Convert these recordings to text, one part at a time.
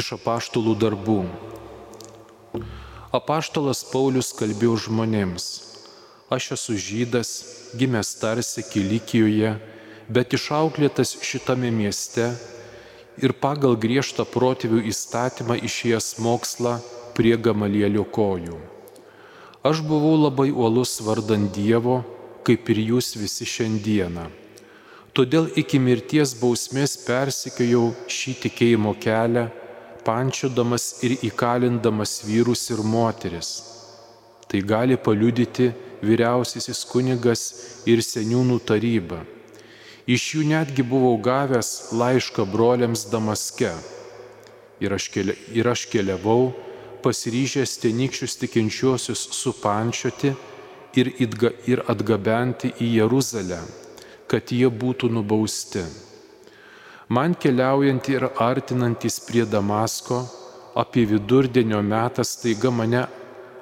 Iš apaštalų darbų. Apaštalas Paulius kalbėjo žmonėms. Aš esu žydas, gimęs tarsi Kilikijoje, bet išauklėtas šitame mieste ir pagal griežtą protėvių įstatymą išėjęs mokslą prie gamalėlio kojų. Aš buvau labai uolus vardant Dievo, kaip ir jūs visi šiandieną. Todėl iki mirties bausmės persikėjau šį tikėjimo kelią, pančiodamas ir įkalindamas vyrus ir moteris. Tai gali paliudyti vyriausiasis kunigas ir seniūnų taryba. Iš jų netgi buvau gavęs laišką broliams Damaske. Ir aš, kelia, ir aš keliavau, pasiryžęs tenykščius tikinčiuosius supančioti ir, itga, ir atgabenti į Jeruzalę, kad jie būtų nubausti. Man keliaujant ir artinantis prie Damasko, apie vidurdienio metą staiga mane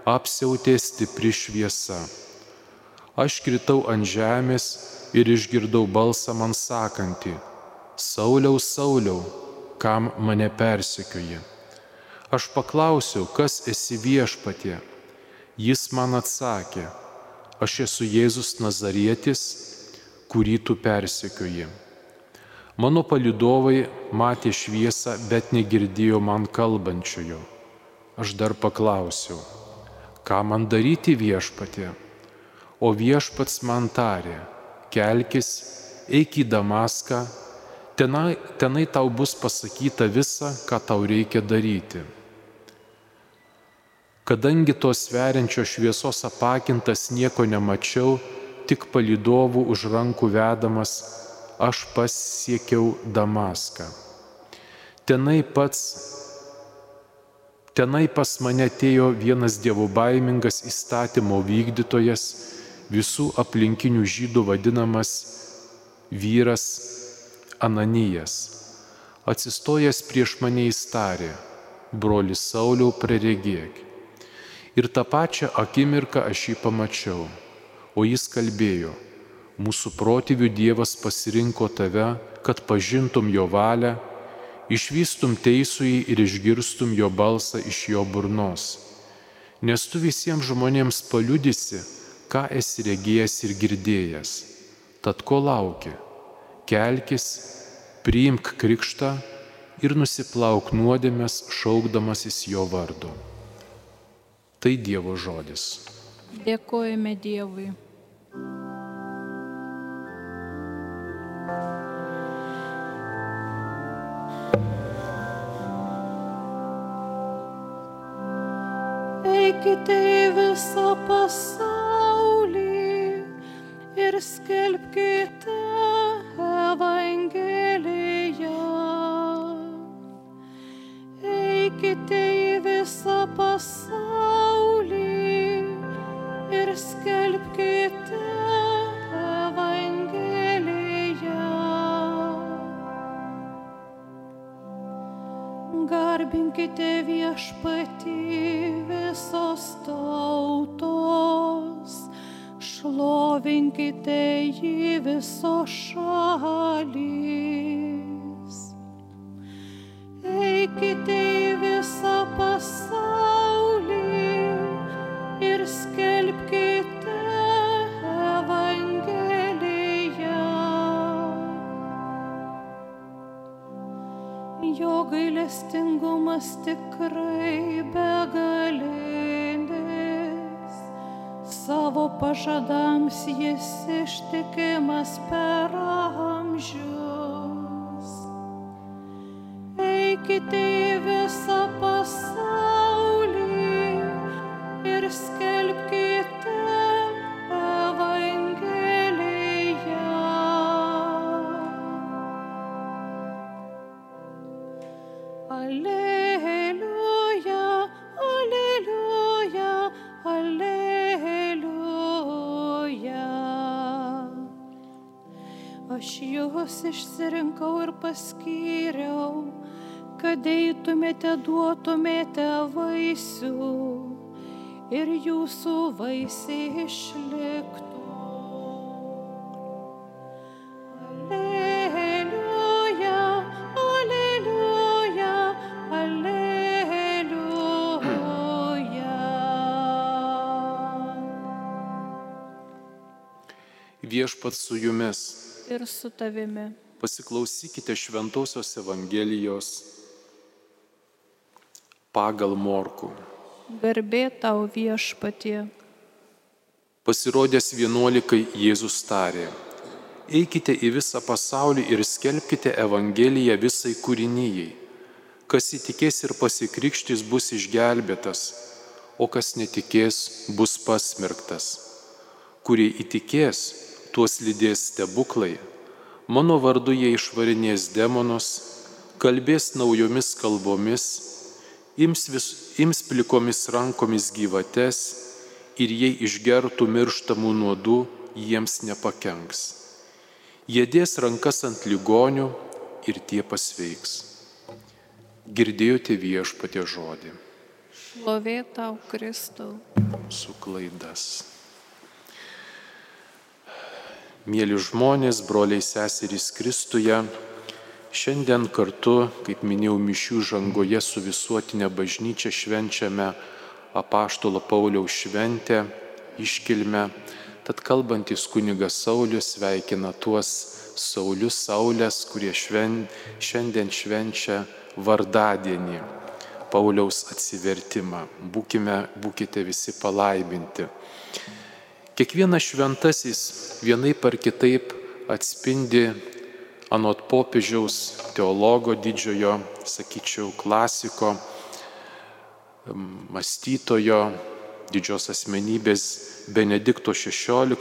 apsiautė stipri šviesa. Aš kritau ant žemės ir išgirdau balsą man sakantį, Sauliau, Sauliau, kam mane persekioji. Aš paklausiau, kas esi viešpatė. Jis man atsakė, aš esu Jėzus Nazarietis, kurį tu persekioji. Mano palidovai matė šviesą, bet negirdėjo man kalbančiojo. Aš dar paklausiau, ką man daryti viešpatė? O viešpats man tarė, kelkis, eik į Damaską, tenai, tenai tau bus pasakyta visa, ką tau reikia daryti. Kadangi tos sveriančios šviesos apakintas nieko nemačiau, tik palidovų už rankų vedamas, aš pasiekiau Damaską. Tenai pats, tenai pas mane atėjo vienas dievų baimingas įstatymo vykdytojas, visų aplinkinių žydų vadinamas vyras Ananijas. Atsistojęs prieš mane įstarė, broli Sauliau praregėk. Ir tą pačią akimirką aš jį pamačiau, o jis kalbėjo, mūsų protėvių Dievas pasirinko tave, kad pažintum jo valią, išvystum teisųjį ir išgirstum jo balsą iš jo burnos. Nes tu visiems žmonėms paliudysi, ką esi regėjęs ir girdėjęs. Tad ko lauki? Kelkis, priimk krikštą ir nusiplauk nuodėmės šaukdamasis jo vardu. Tai Dievo žodis. Dėkojame Dievui. Eikite į visą pasaulį ir skelbkite tautos, šlovinkite jį visos šalys. Eikite į visą pasaulį ir skelbkite Evangeliją. Jo gailestingumas tikrai begalinis, pažadams jis ištikimas per amžius. Eikite į visą pasaulį ir skelbkite Evangeliją. Alleluja, jūs išsirinkau ir paskyriau, kad eitumėte, duotumėte vaisių ir jūsų vaisiai išliktų. viešpat su jumis. Ir su tavimi. Pasiklausykite Šventojios Evangelijos pagal Morku. Garbė tau viešpatie. Pasirodęs vienuolikai Jėzus tarė, eikite į visą pasaulį ir skelbkite Evangeliją visai kūrinyjei. Kas įtikės ir pasikrikštys bus išgelbėtas, o kas netikės bus pasmerktas. Kurie įtikės, tuos lydės stebuklai. Mano vardu jie išvarinės demonus, kalbės naujomis kalbomis, ims, vis, ims plikomis rankomis gyvates ir jei išgertų mirštamų nuodų, jiems nepakenks. Jie dės rankas ant ligonių ir tie pasveiks. Girdėjote viešpatė žodį. Šlovė tau, Kristau. Su klaidas. Mėly žmonės, broliai seserys Kristuje, šiandien kartu, kaip minėjau, mišių žangoje su visuotinė bažnyčia švenčiame apaštalo Pauliaus šventę, iškilmę. Tad kalbantis kunigas Saulis sveikina tuos Saulius Saulės, kurie šven, šiandien švenčia vardadienį, Pauliaus atsivertimą. Būkime, būkite visi palaiminti. Kiekvienas šventasis vienai par kitaip atspindi anot popiežiaus teologo didžiojo, sakyčiau, klasiko, mąstytojo, didžios asmenybės Benedikto XVI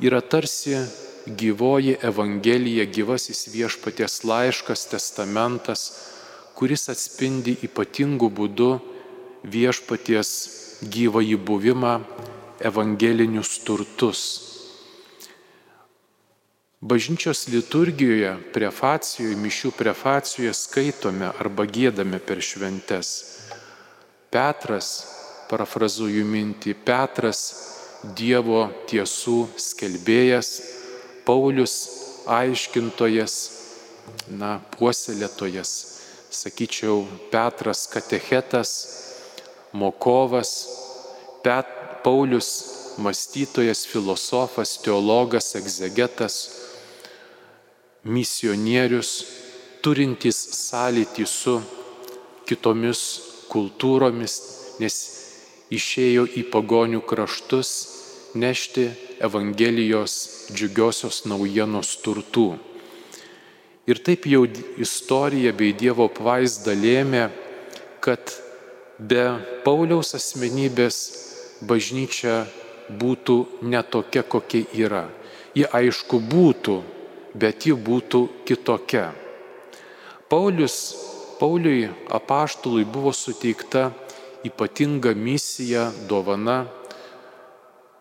yra tarsi gyvoji Evangelija, gyvasis viešpaties laiškas, testamentas, kuris atspindi ypatingų būdų viešpaties gyvąjį buvimą, evangelinius turtus. Bažnyčios liturgijoje, prefacijoje, mišių prefacijoje skaitome arba gėdame per šventes Petras, parafrazuoju mintį, Petras Dievo tiesų skelbėjas, Paulius aiškintojas, na, puoselėtojas, sakyčiau, Petras katechetas, mokovas, Pet, Paulius mąstytojas, filosofas, teologas, egzegetas, misionierius, turintis sąlytį su kitomis kultūromis, nes išėjo į pagonių kraštus nešti Evangelijos džiugiosios naujienos turtų. Ir taip jau istorija bei Dievo apvaizda lėmė, kad be Pauliaus asmenybės bažnyčia būtų netokia, kokia yra. Ji aišku būtų, bet ji būtų kitokia. Paulius Pauliui apaštului buvo suteikta ypatinga misija, dovana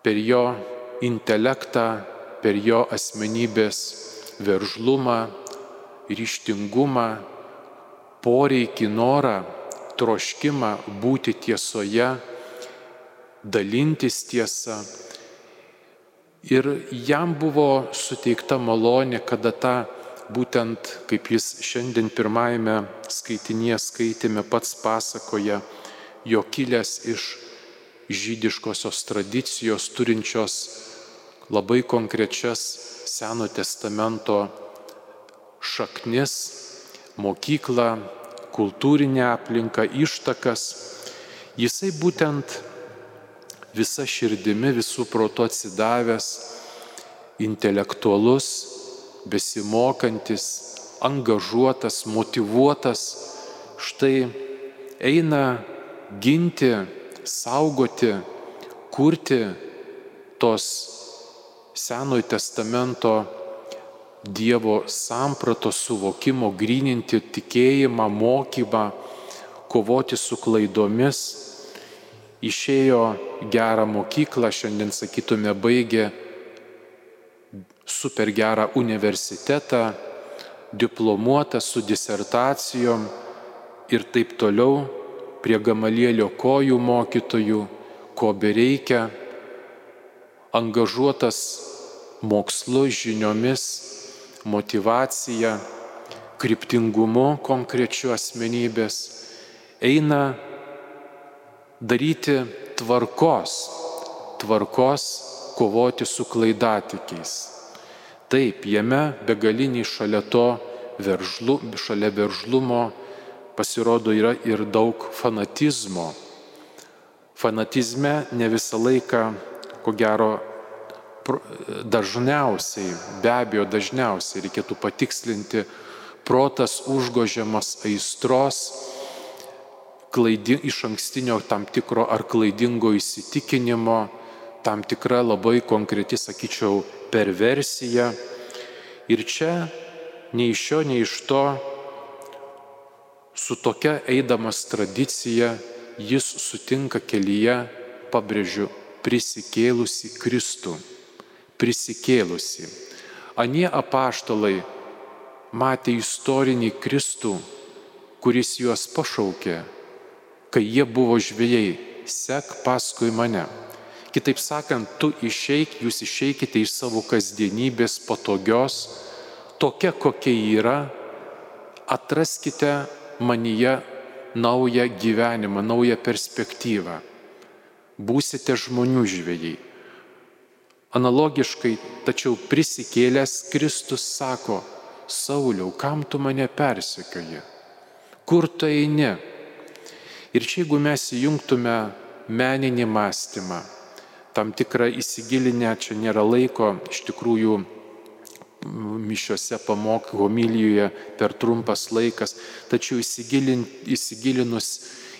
per jo intelektą, per jo asmenybės veržlumą, ryštingumą, poreikį, norą, troškimą būti tiesoje, dalintis tiesą. Ir jam buvo suteikta malonė, kada tą būtent kaip jis šiandien pirmajame skaitinėje skaitėme pats pasakoja, jo kilęs iš žydiškosios tradicijos turinčios labai konkrečias Seno testamento šaknis, mokyklą, kultūrinę aplinką, ištakas. Jisai būtent visa širdimi, visų proto atsidavęs, intelektualus, besimokantis, angažuotas, motivuotas, štai eina ginti, saugoti, kurti tos Senojo testamento Dievo samprato suvokimo, grininti tikėjimą, mokymą, kovoti su klaidomis. Išėjo gerą mokyklą, šiandien sakytume, baigė super gerą universitetą, diplomuotą su disertacijom ir taip toliau, prie gamalėlio kojų mokytojų, ko bereikia, angažuotas mokslu, žiniomis, motivacija, kryptingumu konkrečiu asmenybės, eina daryti tvarkos, tvarkos kovoti su klaidatikiais. Taip, jame begaliniai šalia to veržlu, šalia veržlumo pasirodo yra ir daug fanatizmo. Fanatizme ne visą laiką, ko gero, dažniausiai, be abejo dažniausiai reikėtų patikslinti, protas užgožiamas aistros, klaidi, iš ankstinio tam tikro ar klaidingo įsitikinimo, tam tikra labai konkreti, sakyčiau, perversija. Ir čia nei iš šio, nei iš to, su tokia eidamas tradicija, jis sutinka kelyje, pabrėžiu, prisikėlusi Kristų. Prisikėlusi. Anie apaštalai matė istorinį Kristų, kuris juos pašaukė kai jie buvo žvėjai, sek paskui mane. Kitaip sakant, tu išeik, jūs išeikite iš savo kasdienybės patogios, tokia kokia yra, atraskite manyje naują gyvenimą, naują perspektyvą. Būsite žmonių žvėjai. Analogiškai, tačiau prisikėlęs Kristus sako, Sauliau, kam tu mane persekioji? Kur tu eini? Ir čia jeigu mes įjungtume meninį mąstymą, tam tikrą įsigilinę, čia nėra laiko, iš tikrųjų mišiuose pamok homilijoje per trumpas laikas, tačiau įsigilin, įsigilinus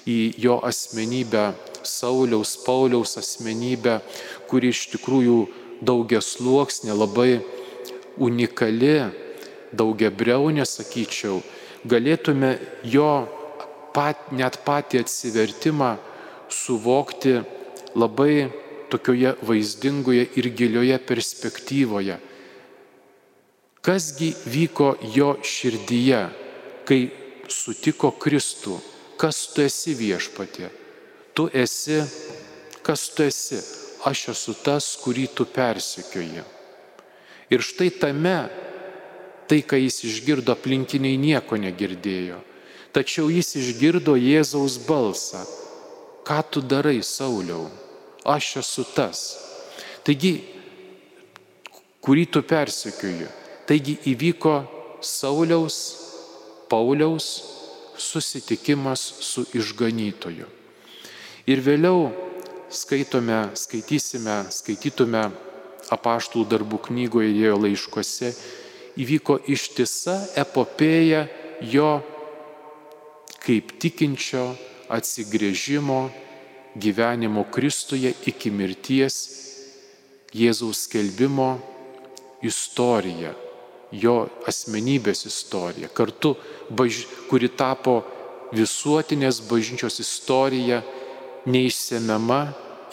į jo asmenybę, Sauliaus, Pauliaus asmenybę, kuri iš tikrųjų daugia sluoksnė, labai unikali, daugia breunė, sakyčiau, galėtume jo pat, net patį atsivertimą suvokti labai tokioje vaizdingoje ir gilioje perspektyvoje. Kasgi vyko jo širdyje, kai sutiko Kristų, kas tu esi viešpatė. Tu esi, kas tu esi, aš esu tas, kurį tu persikioji. Ir štai tame, tai, ką jis išgirdo, aplinkiniai nieko negirdėjo. Tačiau jis išgirdo Jėzaus balsą. Ką tu darai, Sauliau? Aš esu tas. Taigi, kurį tu persekioji. Taigi įvyko Sauliaus, Pauliaus susitikimas su išganytoju. Ir vėliau skaitome, skaitysime, skaitytume apaštų darbų knygoje, jo laiškose, įvyko ištisa epopėja jo kaip tikinčio atsigrėžimo gyvenimo Kristuje iki mirties Jėzaus skelbimo istorija, jo asmenybės istorija, kartu, baž... kuri tapo visuotinės bažnyčios istorija, neišsemiama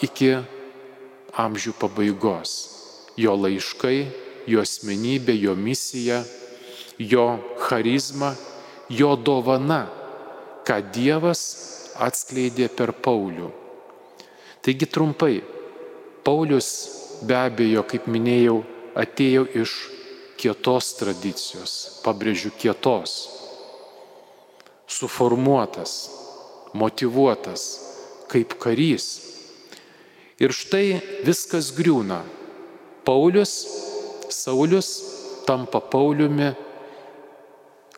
iki amžių pabaigos. Jo laiškai, jo asmenybė, jo misija, jo charizma, jo dovana ką Dievas atskleidė per Paulių. Taigi trumpai, Paulius be abejo, kaip minėjau, atėjo iš kietos tradicijos, pabrėžiu kietos, suformuotas, motivuotas, kaip karys. Ir štai viskas griūna. Paulius, Saulius tampa Pauliumi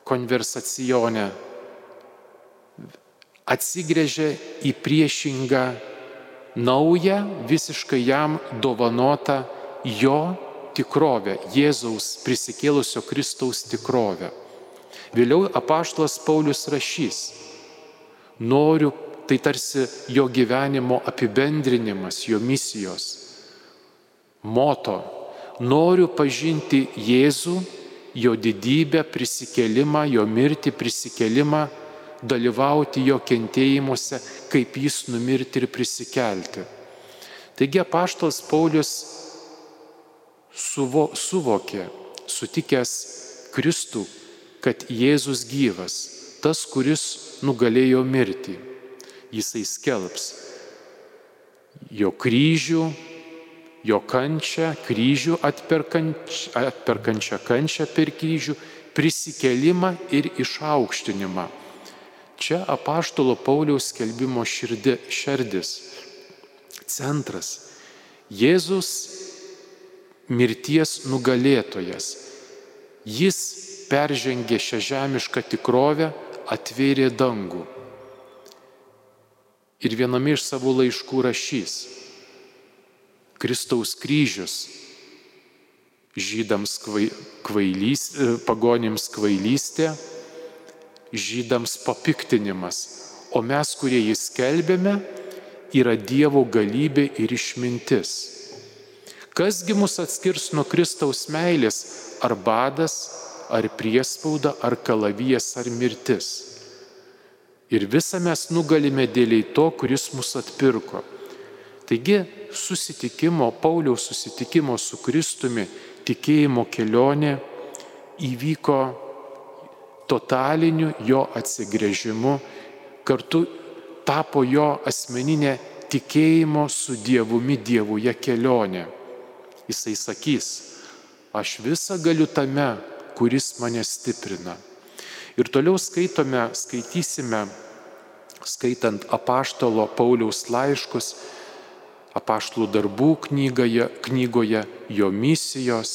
konversacione atsigrėžė į priešingą, naują, visiškai jam dovanotą jo tikrovę, Jėzaus prisikėlusio Kristaus tikrovę. Vėliau apaštalas Paulius rašys, noriu, tai tarsi jo gyvenimo apibendrinimas, jo misijos, moto, noriu pažinti Jėzų, jo didybę, prisikėlimą, jo mirtį, prisikėlimą dalyvauti jo kentėjimuose, kaip jis numirti ir prisikelti. Taigi apaštas Paulius suvo, suvokė, sutikęs Kristų, kad Jėzus gyvas, tas, kuris nugalėjo mirtį. Jisai skelbs jo kryžių, jo kančią, kryžių atperkančią, atperkančią kančią per kryžių, prisikelimą ir išaukštinimą. Čia apaštalo Pauliaus skelbimo širdė, šerdis, centras. Jėzus mirties nugalėtojas. Jis peržengė šią žemišką tikrovę, atvėrė dangų. Ir viename iš savo laiškų rašys, Kristaus kryžius žydams kvailys, e, pagonims kvailystė, žydams papiktinimas, o mes, kurie jį skelbėme, yra Dievo galybė ir išmintis. Kasgi mus atskirs nuo Kristaus meilės, ar badas, ar priespauda, ar kalavijas, ar mirtis. Ir visą mes nugalime dėliai to, kuris mus atpirko. Taigi susitikimo, Pauliaus susitikimo su Kristumi, tikėjimo kelionė įvyko totaliniu jo atsigrėžimu, kartu tapo jo asmeninė tikėjimo su Dievumi Dievuje kelionė. Jisai sakys, aš visą galiu tame, kuris mane stiprina. Ir toliau skaitome, skaitysime, skaitant apaštalo Pauliaus laiškus, apaštlų darbų knygoje, knygoje, jo misijos,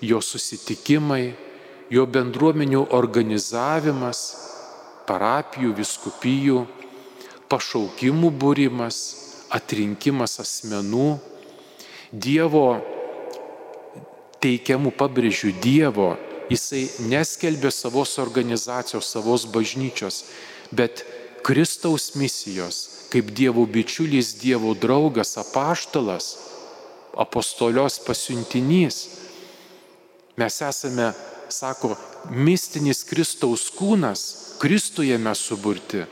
jo susitikimai, jo bendruomenių organizavimas, parapijų, viskupijų, pašaukimų būrimas, atrinkimas asmenų, Dievo teikiamų, pabrėžiu, Dievo, jisai neskelbė savos organizacijos, savos bažnyčios, bet Kristaus misijos, kaip Dievo bičiulis, Dievo draugas, apaštalas, apostolios pasiuntinys. Mes esame, sako, mistinis Kristaus kūnas, Kristuje mes suburti.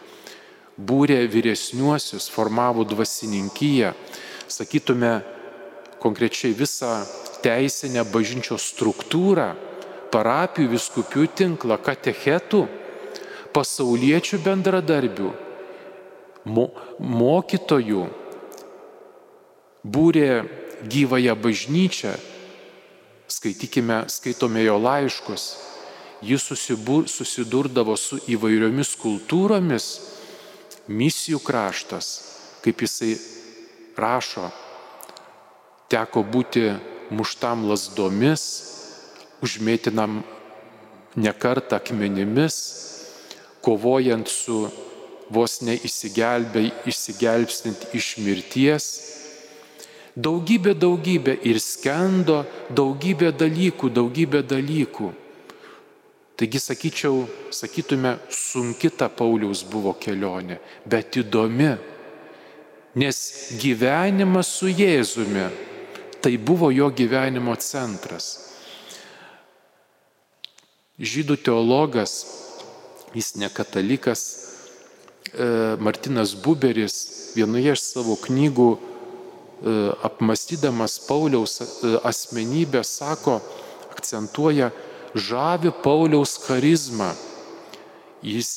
Būrė vyresniuosius, formavo dvasininkiją, sakytume, konkrečiai visą teisinę bažnyčios struktūrą, parapijų viskupių tinklą, katechetų, pasauliečių bendradarbių, mo, mokytojų, būrė gyvąją bažnyčią, skaitykime, skaitome jo laiškus, jis susibur, susidurdavo su įvairiomis kultūromis, misijų kraštas, kaip jisai rašo, teko būti muštam lasdomis, užmėtinam nekartą akmenimis, kovojant su vos neįsigelbstint iš mirties. Daugybė, daugybė ir skendo, daugybė dalykų, daugybė dalykų. Taigi sakyčiau, sakytume, sunki ta Pauliaus buvo kelionė, bet įdomi, nes gyvenimas su Jėzumi tai buvo jo gyvenimo centras. Žydų teologas, jis ne katalikas, E, Martinas Buberis vienoje iš savo knygų apmastydamas Pauliaus e, asmenybę sako, akcentuoja žavi Pauliaus charizmą. Jis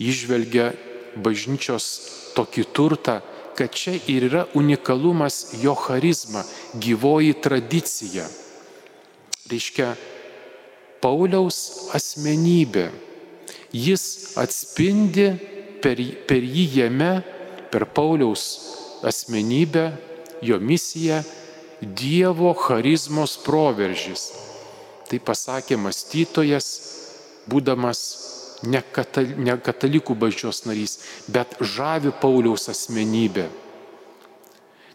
išvelgia bažnyčios tokį turtą, kad čia ir yra unikalumas jo charizma, gyvoji tradicija. Reiškia, Pauliaus asmenybė. Jis atspindi per, per jį jame, per Pauliaus asmenybę, jo misiją, Dievo charizmos proveržys. Tai pasakė mąstytojas, būdamas ne, katal, ne katalikų bažčios narys, bet žavi Pauliaus asmenybė.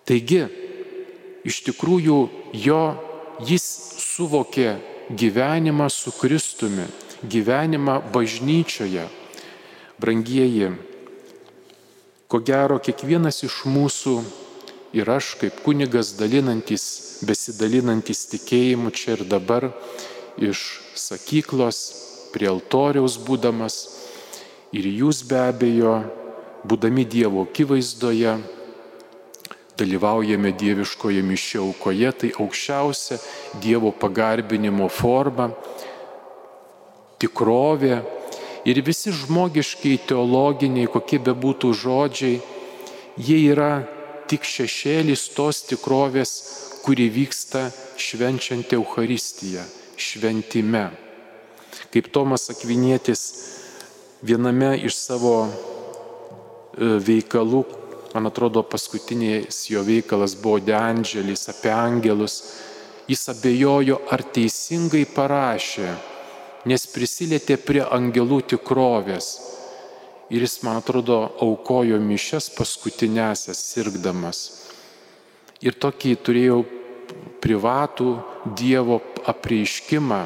Taigi, iš tikrųjų, jo jis suvokė gyvenimą su Kristumi, gyvenimą bažnyčioje Brangieji, ko gero kiekvienas iš mūsų ir aš kaip kunigas dalinantis, besidalinantis tikėjimu čia ir dabar iš sakyklos prie altoriaus būdamas ir jūs be abejo, būdami Dievo akivaizdoje, dalyvaujame dieviškoje mišiaukoje, tai aukščiausia Dievo pagarbinimo forma, tikrovė, Ir visi žmogiškiai, teologiniai, kokie bebūtų žodžiai, jie yra tik šešėlis tos tikrovės, kuri vyksta švenčiant Euharistiją, šventime. Kaip Tomas Akvinėtis viename iš savo e, veikalų, man atrodo, paskutinės jo veikalas buvo De Angelis apie angelus, Jis abejojo, ar teisingai parašė, nes prisilietė prie angelų tikrovės. Ir jis, man atrodo, aukojo mišes paskutinėsias sirgdamas. Ir tokį turėjau privatų Dievo apreiškimą.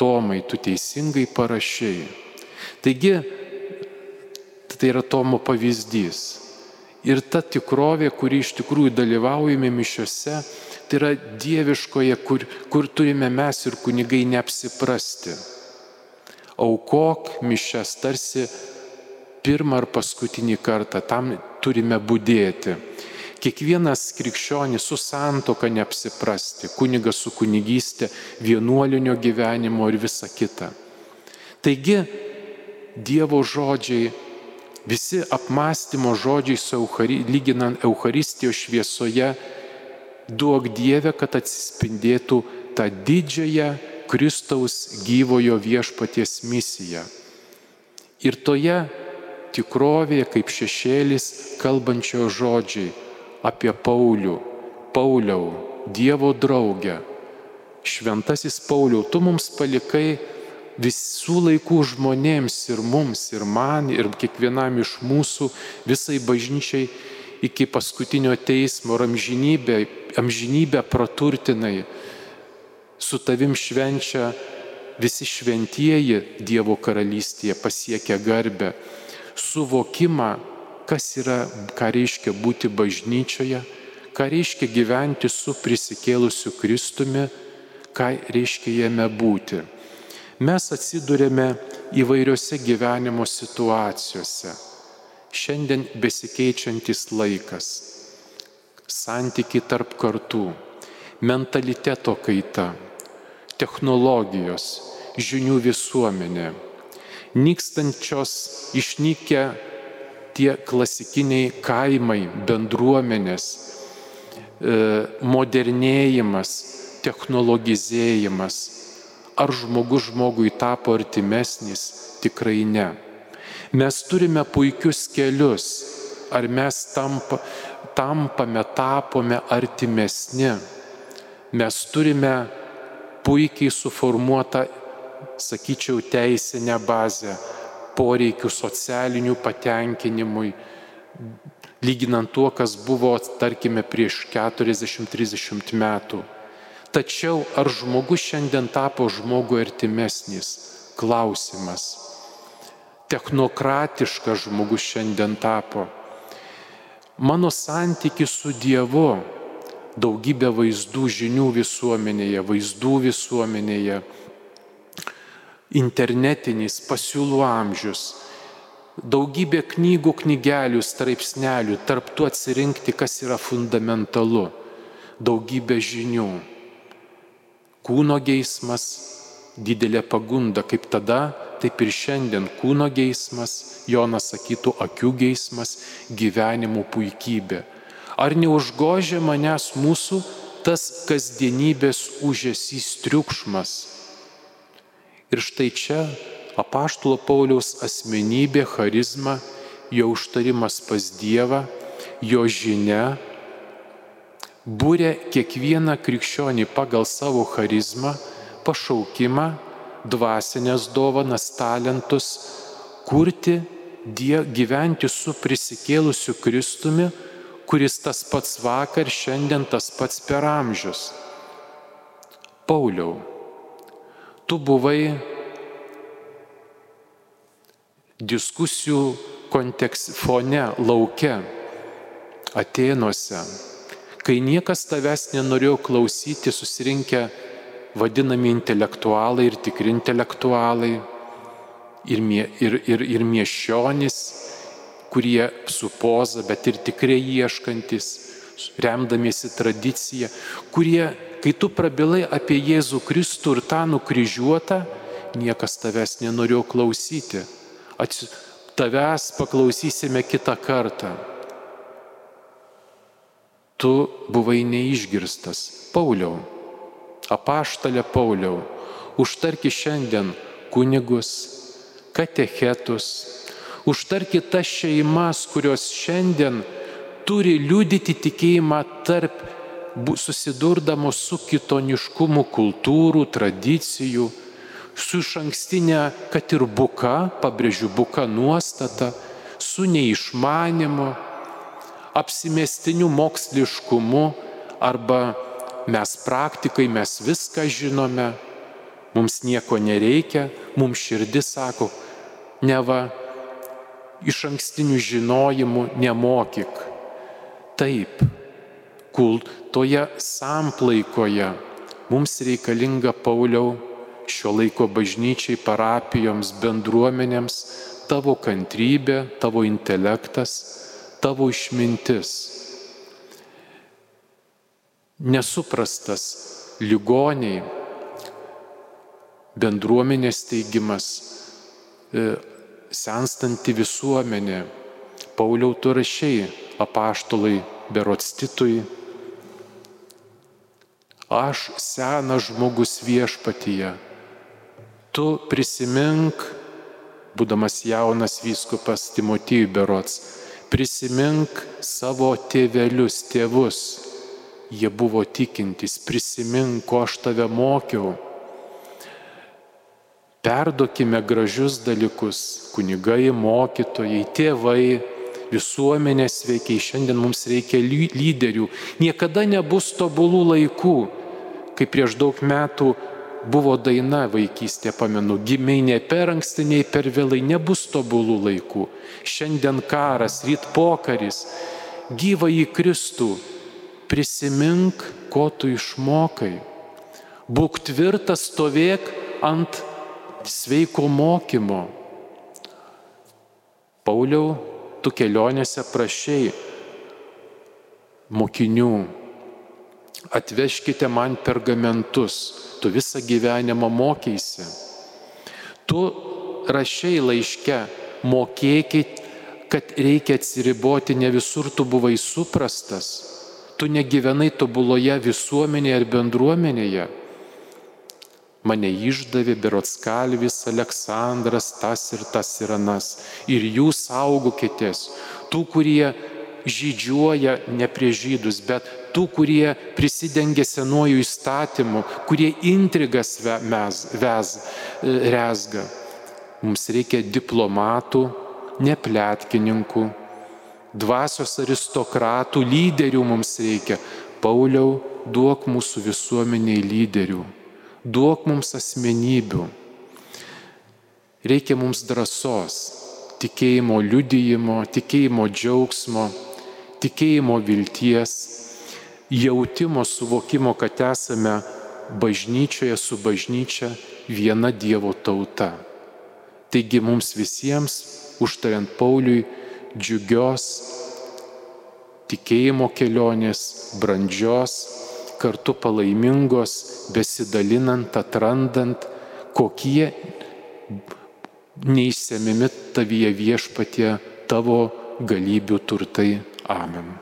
Tomai, tu teisingai parašiai. Taigi, tai yra Tomo pavyzdys. Ir ta tikrovė, kuri iš tikrųjų dalyvaujame mišiuose, tai yra dieviškoje, kur, kur turime mes ir kunigai neapsiprasti. Aukok mišes tarsi pirmą ar paskutinį kartą, tam turime būdėti. Kiekvienas krikščionis su santoka neapsiprasti, kunigas su kunigystė, vienuolinio gyvenimo ir visa kita. Taigi, Dievo žodžiai, visi apmąstymo žodžiai su Euchari, lyginant Euharistijos šviesoje, duok Dieve, kad atsispindėtų tą didžiąją Kristaus gyvojo viešpaties misiją. Ir toje tikrovėje kaip šešėlis kalbančio žodžiai apie Paulių, Pauliau, Dievo draugę. Šventasis Pauliau, tu mums palikai visų laikų žmonėms ir mums, ir man, ir kiekvienam iš mūsų, visai bažnyčiai iki paskutinio teismo ir amžinybę, amžinybę praturtinai. Su tavim švenčia visi šventieji Dievo karalystėje pasiekia garbę, suvokimą, kas yra, ką reiškia būti bažnyčioje, ką reiškia gyventi su prisikėlusiu Kristumi, ką reiškia jame būti. Mes atsidurėme įvairiose gyvenimo situacijose. Šiandien besikeičiantis laikas, santykiai tarp kartų, mentaliteto kaita, technologijos, žinių visuomenė, nykstančios, išnykę tie klasikiniai kaimai, bendruomenės, e, modernėjimas, technologizėjimas. Ar žmogus žmogui tapo artimesnis? Tikrai ne. Mes turime puikius kelius. Ar mes tampa, tampame, tapome artimesni? Mes turime puikiai suformuotą, sakyčiau, teisinę bazę poreikių socialinių patenkinimui, lyginant tuo, kas buvo, tarkime, prieš 40-30 metų. Tačiau ar žmogus šiandien tapo žmogui artimesnis? Klausimas. Technokratiškas žmogus šiandien tapo. Mano santykis su Dievu, daugybė vaizdų žinių visuomenėje, vaizdų visuomenėje, internetinis pasiūlų amžius, daugybė knygų, knygelių, straipsnelių, tarptų atsirinkti, kas yra fundamentalu, daugybė žinių. Kūno geismas, didelė pagunda, kaip tada, taip ir šiandien kūno geismas, Jonas sakytų, akių geismas, gyvenimo puikybė. Ar neužgožia manęs mūsų tas kasdienybės užėsys triukšmas? Ir štai čia apaštalo Pauliaus asmenybė, charizma, jo užtarimas pas Dievą, jo žinia būrė kiekvieną krikščionį pagal savo charizmą, pašaukimą, dvasinės dovanas, talentus, kurti, die, gyventi su prisikėlusiu Kristumi, kuris tas pats vakar, šiandien tas pats per amžius. Pauliau, tu buvai diskusijų kontekst fone, lauke, Atenuose, kai niekas tavęs nenorėjo klausyti, susirinkę vadinami intelektualai ir tikri intelektualai, ir, mie, ir, ir, ir miešionys, kurie su poza, bet ir tikrai ieškantis, remdamiesi tradiciją, kurie Kai tu prabilai apie Jėzų Kristų ir tą nukryžiuotą, niekas tavęs nenorėjo klausyti. Atsi... Tavęs paklausysime kitą kartą. Tu buvai neišgirstas. Pauliau, apaštalė Pauliau, užtarki šiandien kunigus, katechetus, užtarki tas šeimas, kurios šiandien turi liudyti tikėjimą tarp susidurdamos su kitoniškumu kultūrų, tradicijų, su iš ankstinė, kad ir buka, pabrėžiu, buka nuostata, su neišmanimu, apsimestiniu moksliškumu arba mes praktikai, mes viską žinome, mums nieko nereikia, mums širdis sako, neva iš ankstinių žinojimų nemokyk. Taip, kul toje samplaikoje mums reikalinga Pauliau šio laiko bažnyčiai, parapijoms, bendruomenėms tavo kantrybė, tavo intelektas, tavo išmintis. Nesuprastas ligoniai, bendruomenės teigimas, e, senstanti visuomenė. Pauliau tu rašiai apaštolai berotstitui. Aš senas žmogus viešpatyje. Tu prisimink, būdamas jaunas vyskupas Timotijų berots, prisimink savo tėvelius, tėvus. Jie buvo tikintys, prisimink, ko aš tave mokiau Perduokime gražius dalykus - kunigai, mokytojai, tėvai, visuomenės veikiai. Šiandien mums reikia lyderių. Niekada nebus tobulų laikų. Kaip prieš daug metų buvo daina vaikystė, pamenu, gimiai ne per anksti, nei per vėlai, nebus tobulų laikų. Šiandien karas, ryt pokaris, gyva į Kristų, prisimink, ko tu išmokai. Būk tvirtas, stovėk ant sveiko mokymo. Pauliau, tu kelionėse prašiai mokinių, atvežkite man pergamentus, tu visą gyvenimą mokėsi. Tu rašiai laiške, mokėkit, kad reikia atsiriboti, ne visur tu buvai suprastas, tu negyvenai tobuloje visuomenėje ar bendruomenėje mane išdavė Berotskalvis, Aleksandras, tas ir tas ir anas. Ir jūs saugokitės, tų, kurie žydžiuoja ne prie žydus, bet tų, kurie prisidengia senuoju įstatymu, kurie intrigas mes, vez, rezga. Mums reikia diplomatų, nepletkininkų, dvasios aristokratų, lyderių mums reikia. Pauliau, duok mūsų visuomeniai lyderių duok mums asmenybių. Reikia mums drąsos, tikėjimo liudijimo, tikėjimo džiaugsmo, tikėjimo vilties, jautimo suvokimo, kad esame bažnyčioje su bažnyčia viena Dievo tauta. Taigi mums visiems, užtariant Pauliui, džiugios tikėjimo kelionės, brandžios, kartu palaimingos, besidalinant, atrandant, kokie neįsiemimi tavyje viešpatie tavo galybių turtai. Amen.